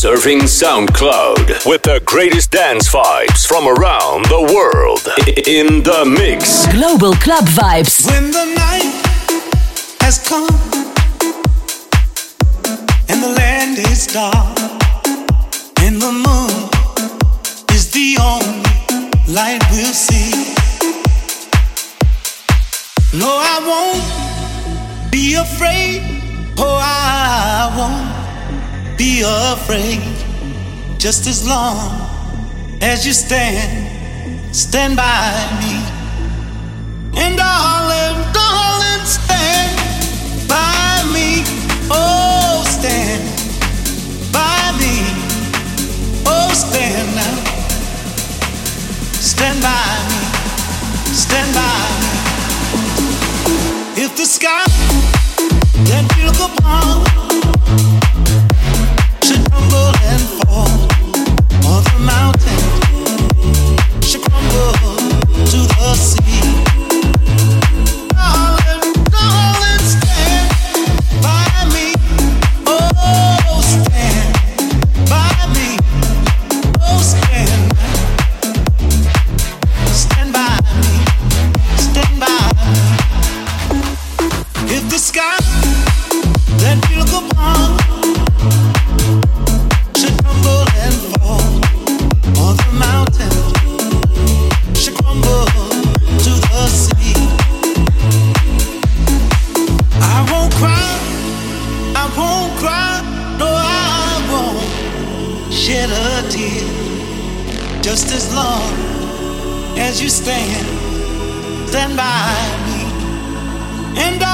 Serving SoundCloud with the greatest dance vibes from around the world in the mix. Global Club Vibes. When the night has come and the land is dark and the moon is the only light we'll see. No, I won't be afraid. Oh, I won't be afraid just as long as you stand, stand by me. And darling, darling, stand by me. Oh, stand by me. Oh, stand now. Stand by me. Stand by me. If the sky that you look upon shed a tear. Just as long as you stand, stand by me. And I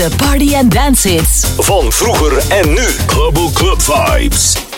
De party and dance hits. Van vroeger en nu. Global Club Vibes.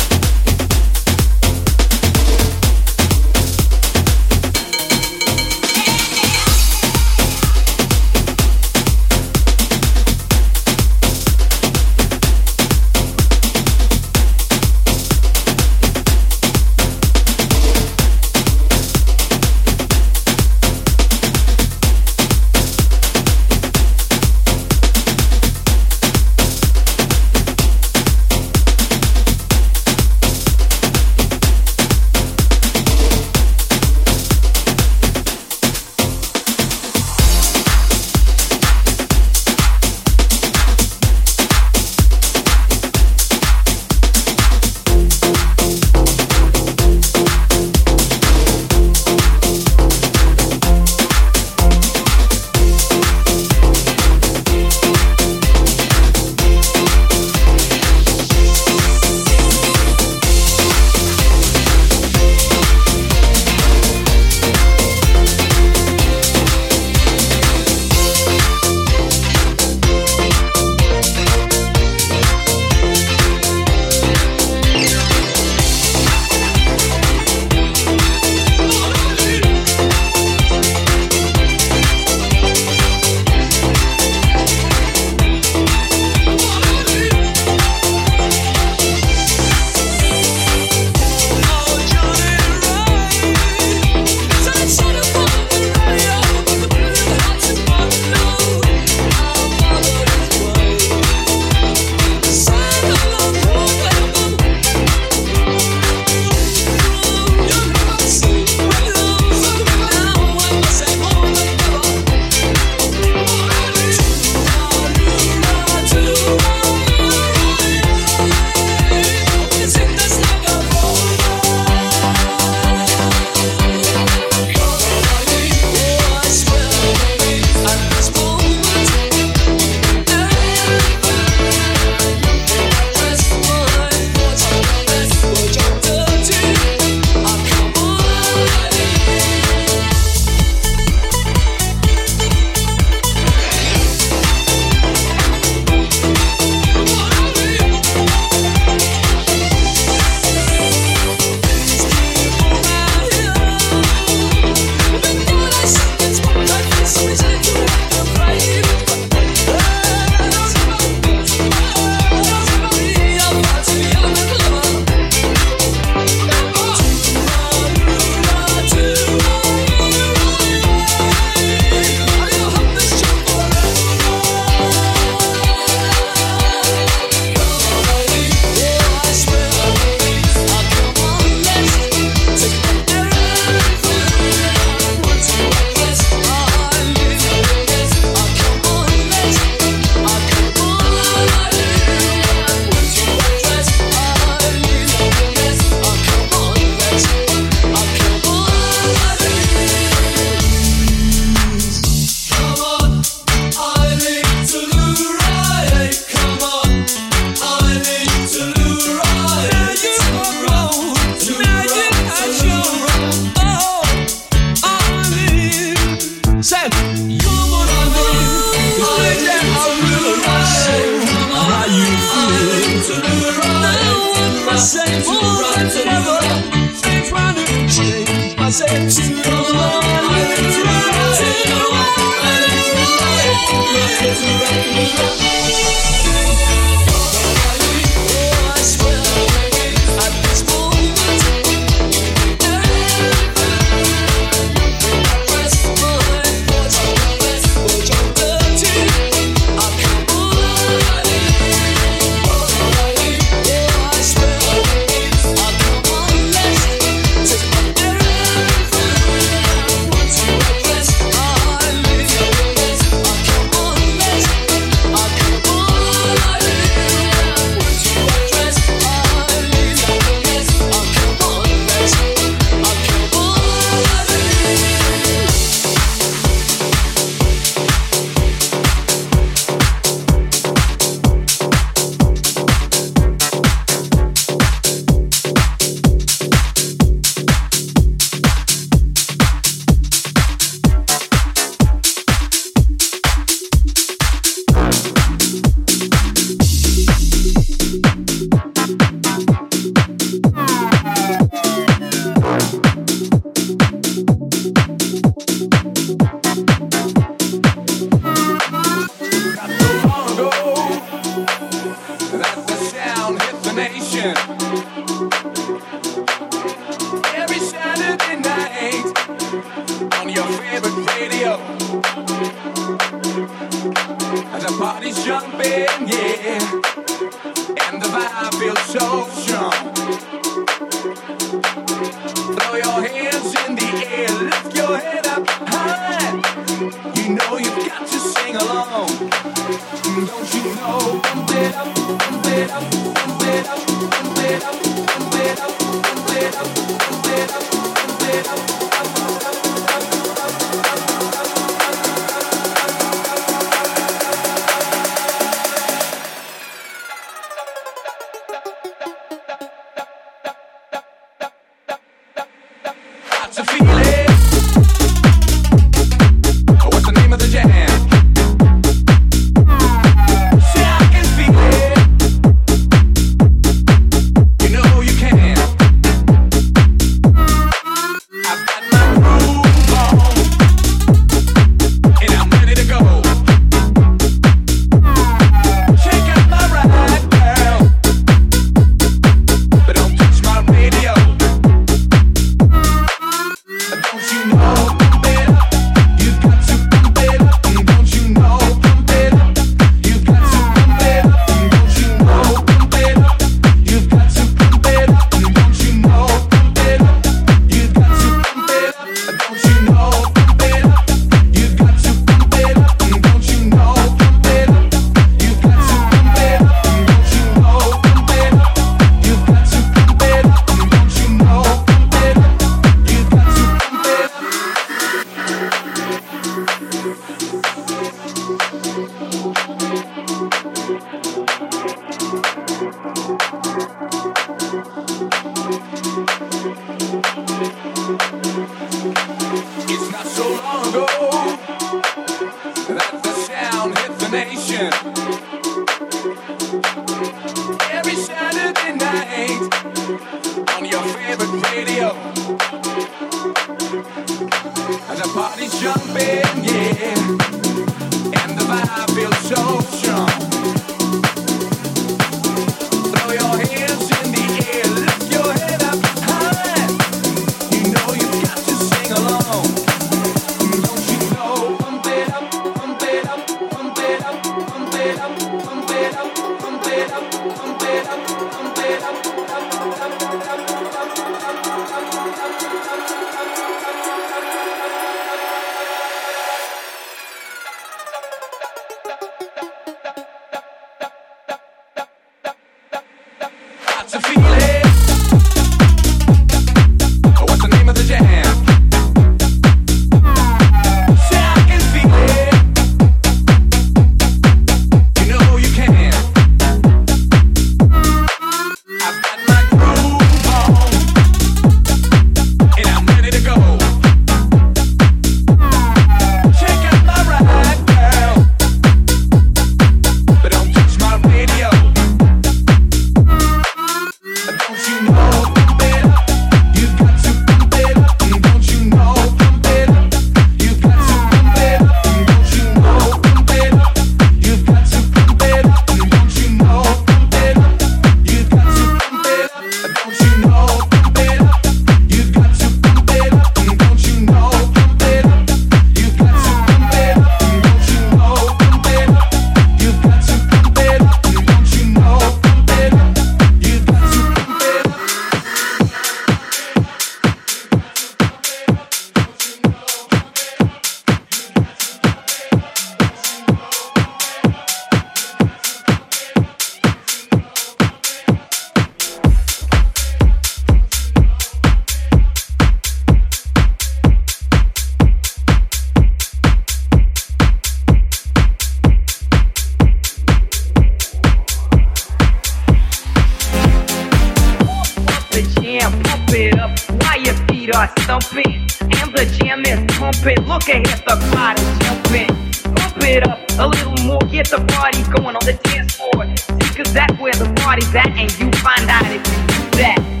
get the party going on the dance floor. Cause that's where the party's at, and you find out if you do that.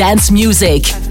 dance music.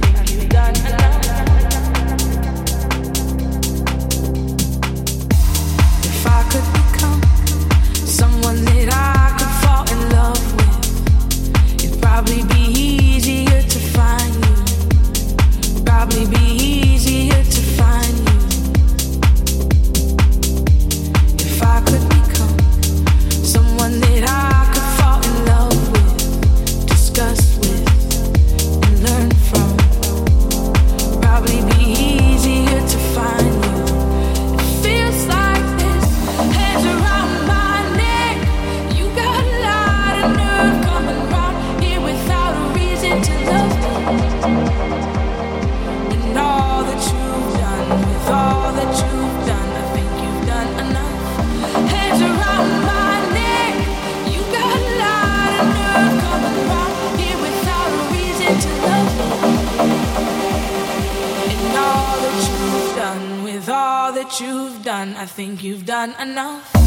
Best think you've done enough.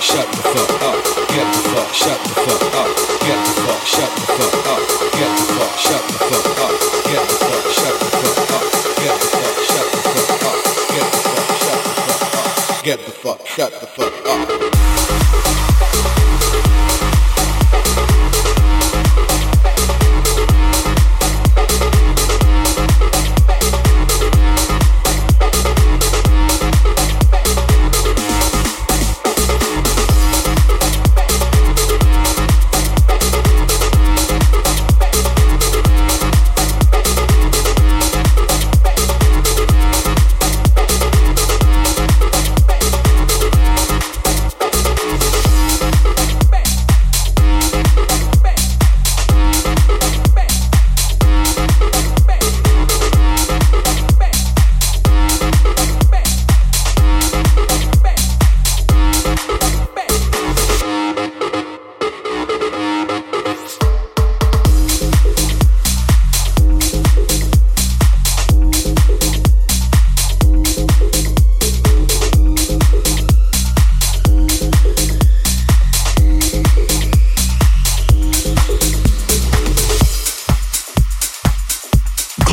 shut the fuck up. Get the fuck, shut the fuck up. Get the fuck, shut the fuck up. Get the fuck, shut the fuck up. Get the fuck, shut the fuck up. Get the fuck, shut the fuck up. Get the fuck, shut the fuck up. Get the fuck, shut the fuck up.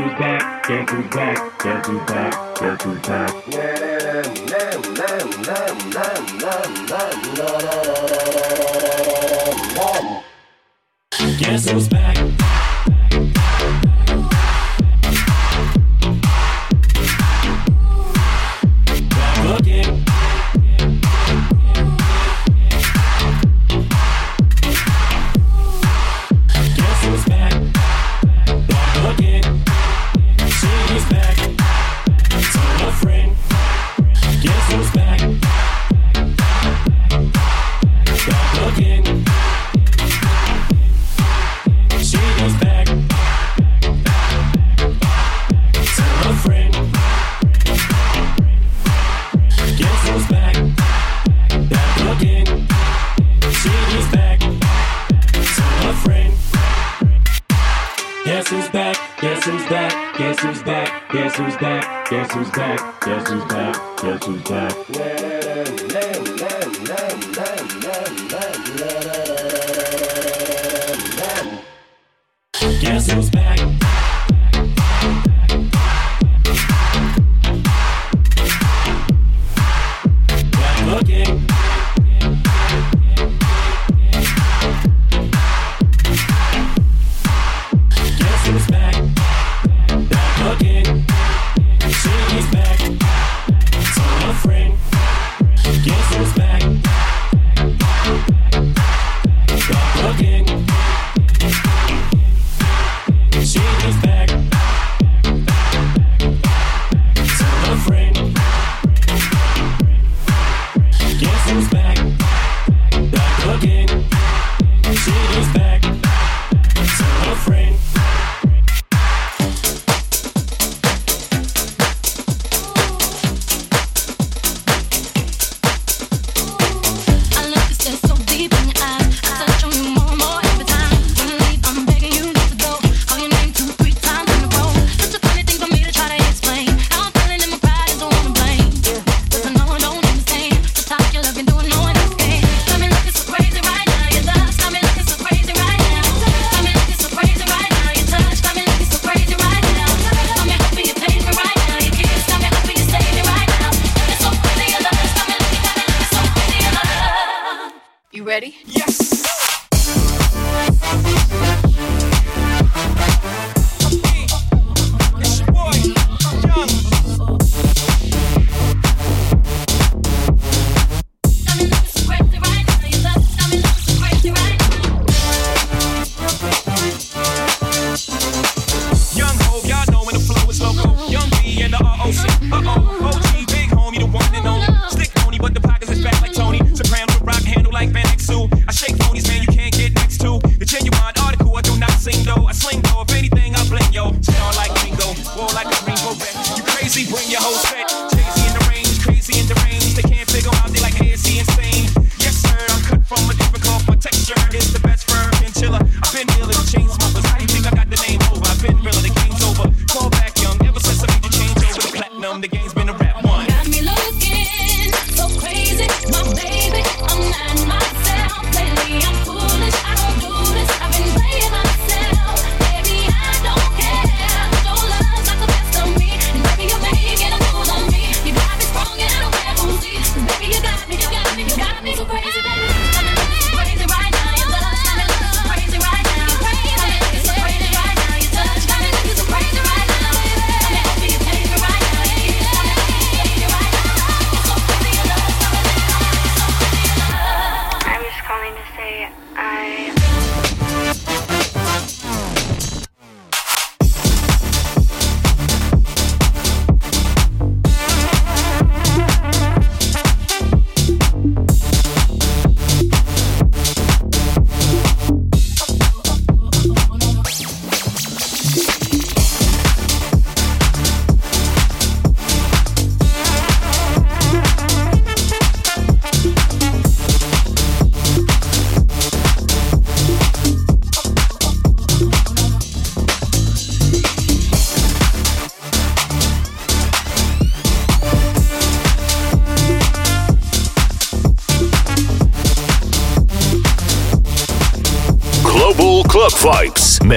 it back, dance it back, dance it back, dance it back. Guess who's back? Guess who's back? Guess who's back? Guess who's back? Guess who's back? Guess who's back? ready? Yes!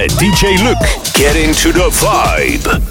DJ Luke. Get into the vibe.